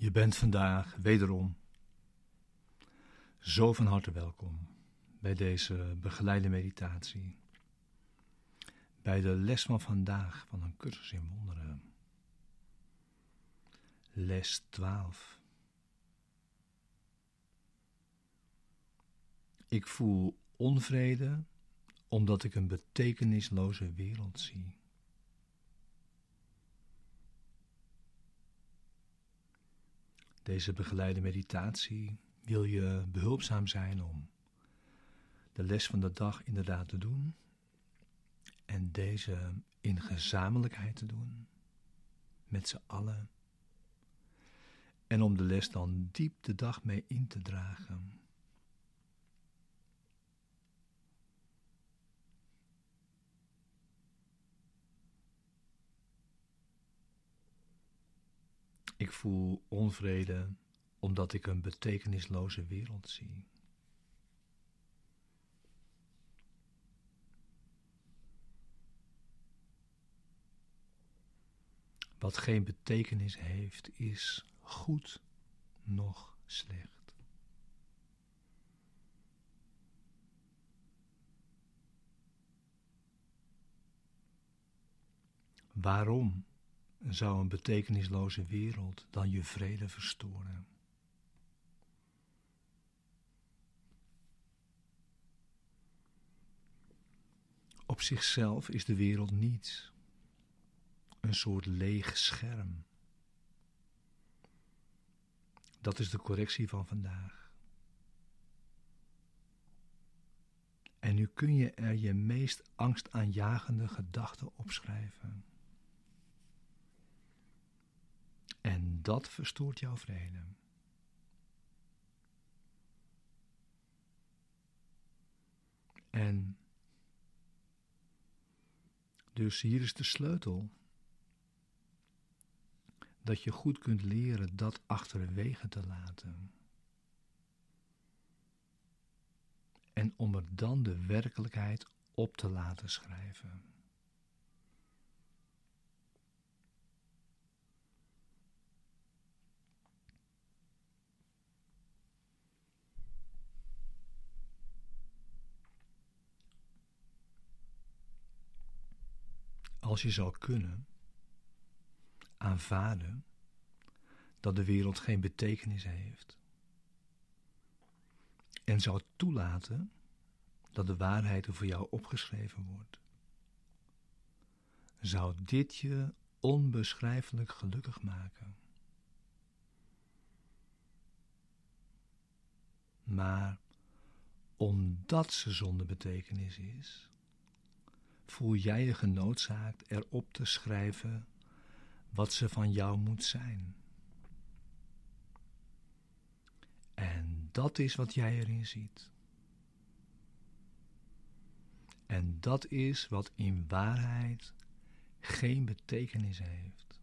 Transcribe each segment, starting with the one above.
Je bent vandaag wederom zo van harte welkom bij deze begeleide meditatie. Bij de les van vandaag van een cursus in wonderen. Les 12. Ik voel onvrede omdat ik een betekenisloze wereld zie. Deze begeleide meditatie wil je behulpzaam zijn om de les van de dag inderdaad te doen en deze in gezamenlijkheid te doen, met z'n allen. En om de les dan diep de dag mee in te dragen. Ik voel onvrede omdat ik een betekenisloze wereld zie. Wat geen betekenis heeft, is goed nog slecht. Waarom zou een betekenisloze wereld dan je vrede verstoren? Op zichzelf is de wereld niets, een soort leeg scherm. Dat is de correctie van vandaag. En nu kun je er je meest angstaanjagende gedachten opschrijven. En dat verstoort jouw vrede. En dus hier is de sleutel. Dat je goed kunt leren dat achterwege te laten. En om er dan de werkelijkheid op te laten schrijven. Als je zou kunnen aanvaarden dat de wereld geen betekenis heeft en zou toelaten dat de waarheid er voor jou opgeschreven wordt, zou dit je onbeschrijfelijk gelukkig maken. Maar omdat ze zonder betekenis is, voel jij je genoodzaakt erop te schrijven wat ze van jou moet zijn. En dat is wat jij erin ziet. En dat is wat in waarheid geen betekenis heeft.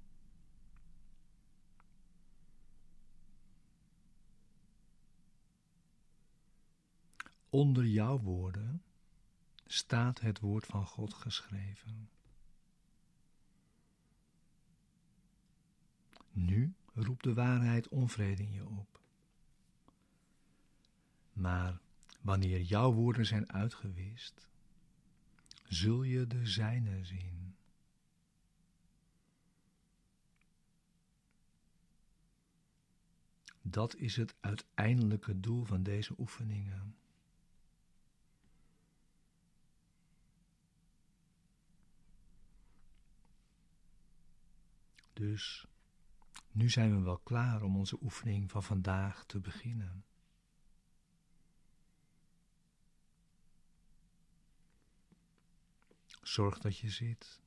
Onder jouw woorden staat het woord van God geschreven. Nu roept de waarheid onvrede in je op. Maar wanneer jouw woorden zijn uitgewist, zul je de zijne zien. Dat is het uiteindelijke doel van deze oefeningen. Dus nu zijn we wel klaar om onze oefening van vandaag te beginnen. Zorg dat je zit.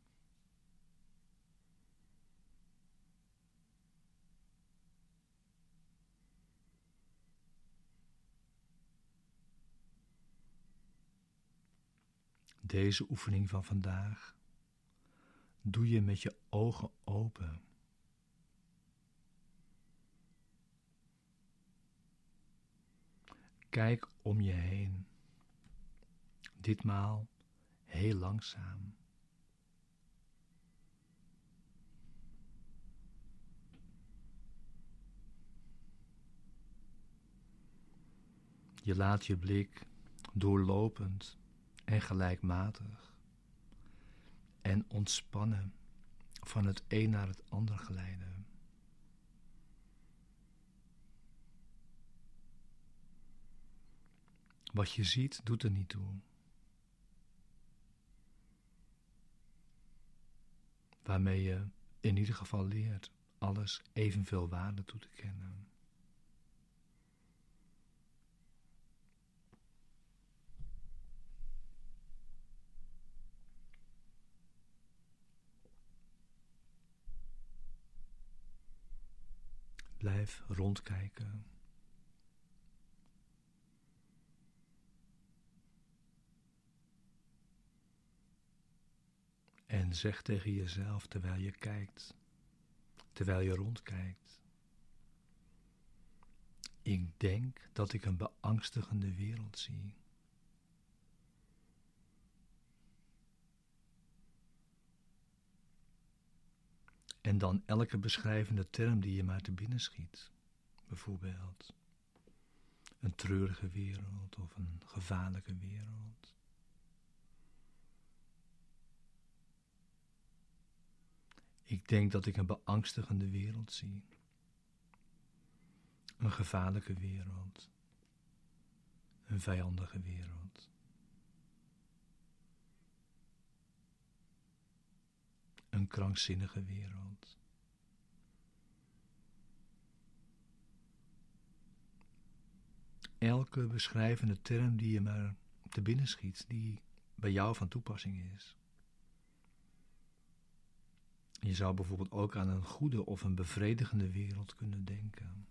Deze oefening van vandaag doe je met je ogen open. Kijk om je heen. Ditmaal heel langzaam. Je laat je blik doorlopend en gelijkmatig en ontspannen van het een naar het ander glijden. Wat je ziet doet er niet toe. Waarmee je in ieder geval leert alles evenveel waarde toe te kennen. Blijf rondkijken. En zeg tegen jezelf terwijl je kijkt, terwijl je rondkijkt. Ik denk dat ik een beangstigende wereld zie. En dan elke beschrijvende term die je maar te binnen schiet. Bijvoorbeeld een treurige wereld of een gevaarlijke wereld. Ik denk dat ik een beangstigende wereld zie. Een gevaarlijke wereld. Een vijandige wereld. Een krankzinnige wereld. Elke beschrijvende term die je maar te binnen schiet, die bij jou van toepassing is. Je zou bijvoorbeeld ook aan een goede of een bevredigende wereld kunnen denken.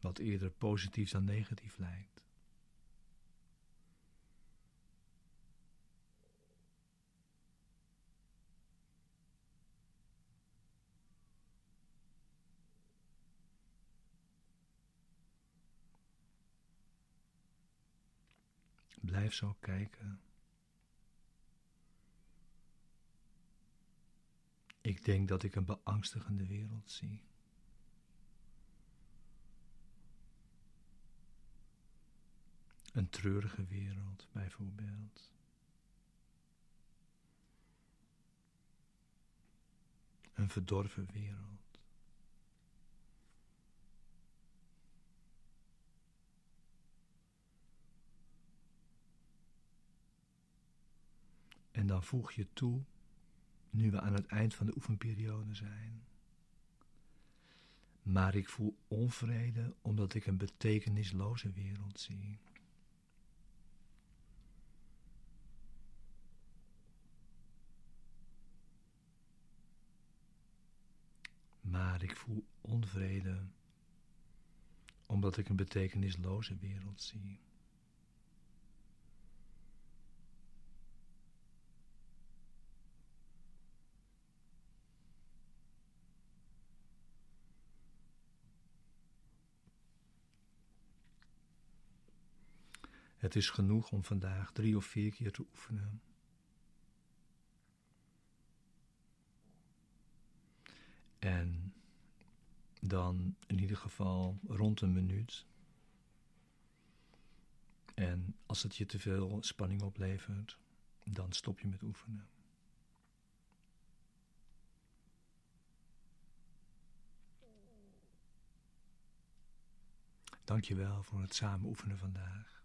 Wat eerder positief dan negatief lijkt. Blijf zo kijken. Ik denk dat ik een beangstigende wereld zie. Een treurige wereld, bijvoorbeeld. Een verdorven wereld. Dan voeg je toe nu we aan het eind van de oefenperiode zijn. Maar ik voel onvrede omdat ik een betekenisloze wereld zie. Maar ik voel onvrede omdat ik een betekenisloze wereld zie. Het is genoeg om vandaag drie of vier keer te oefenen. En dan in ieder geval rond een minuut. En als het je te veel spanning oplevert, dan stop je met oefenen. Dankjewel voor het samen oefenen vandaag.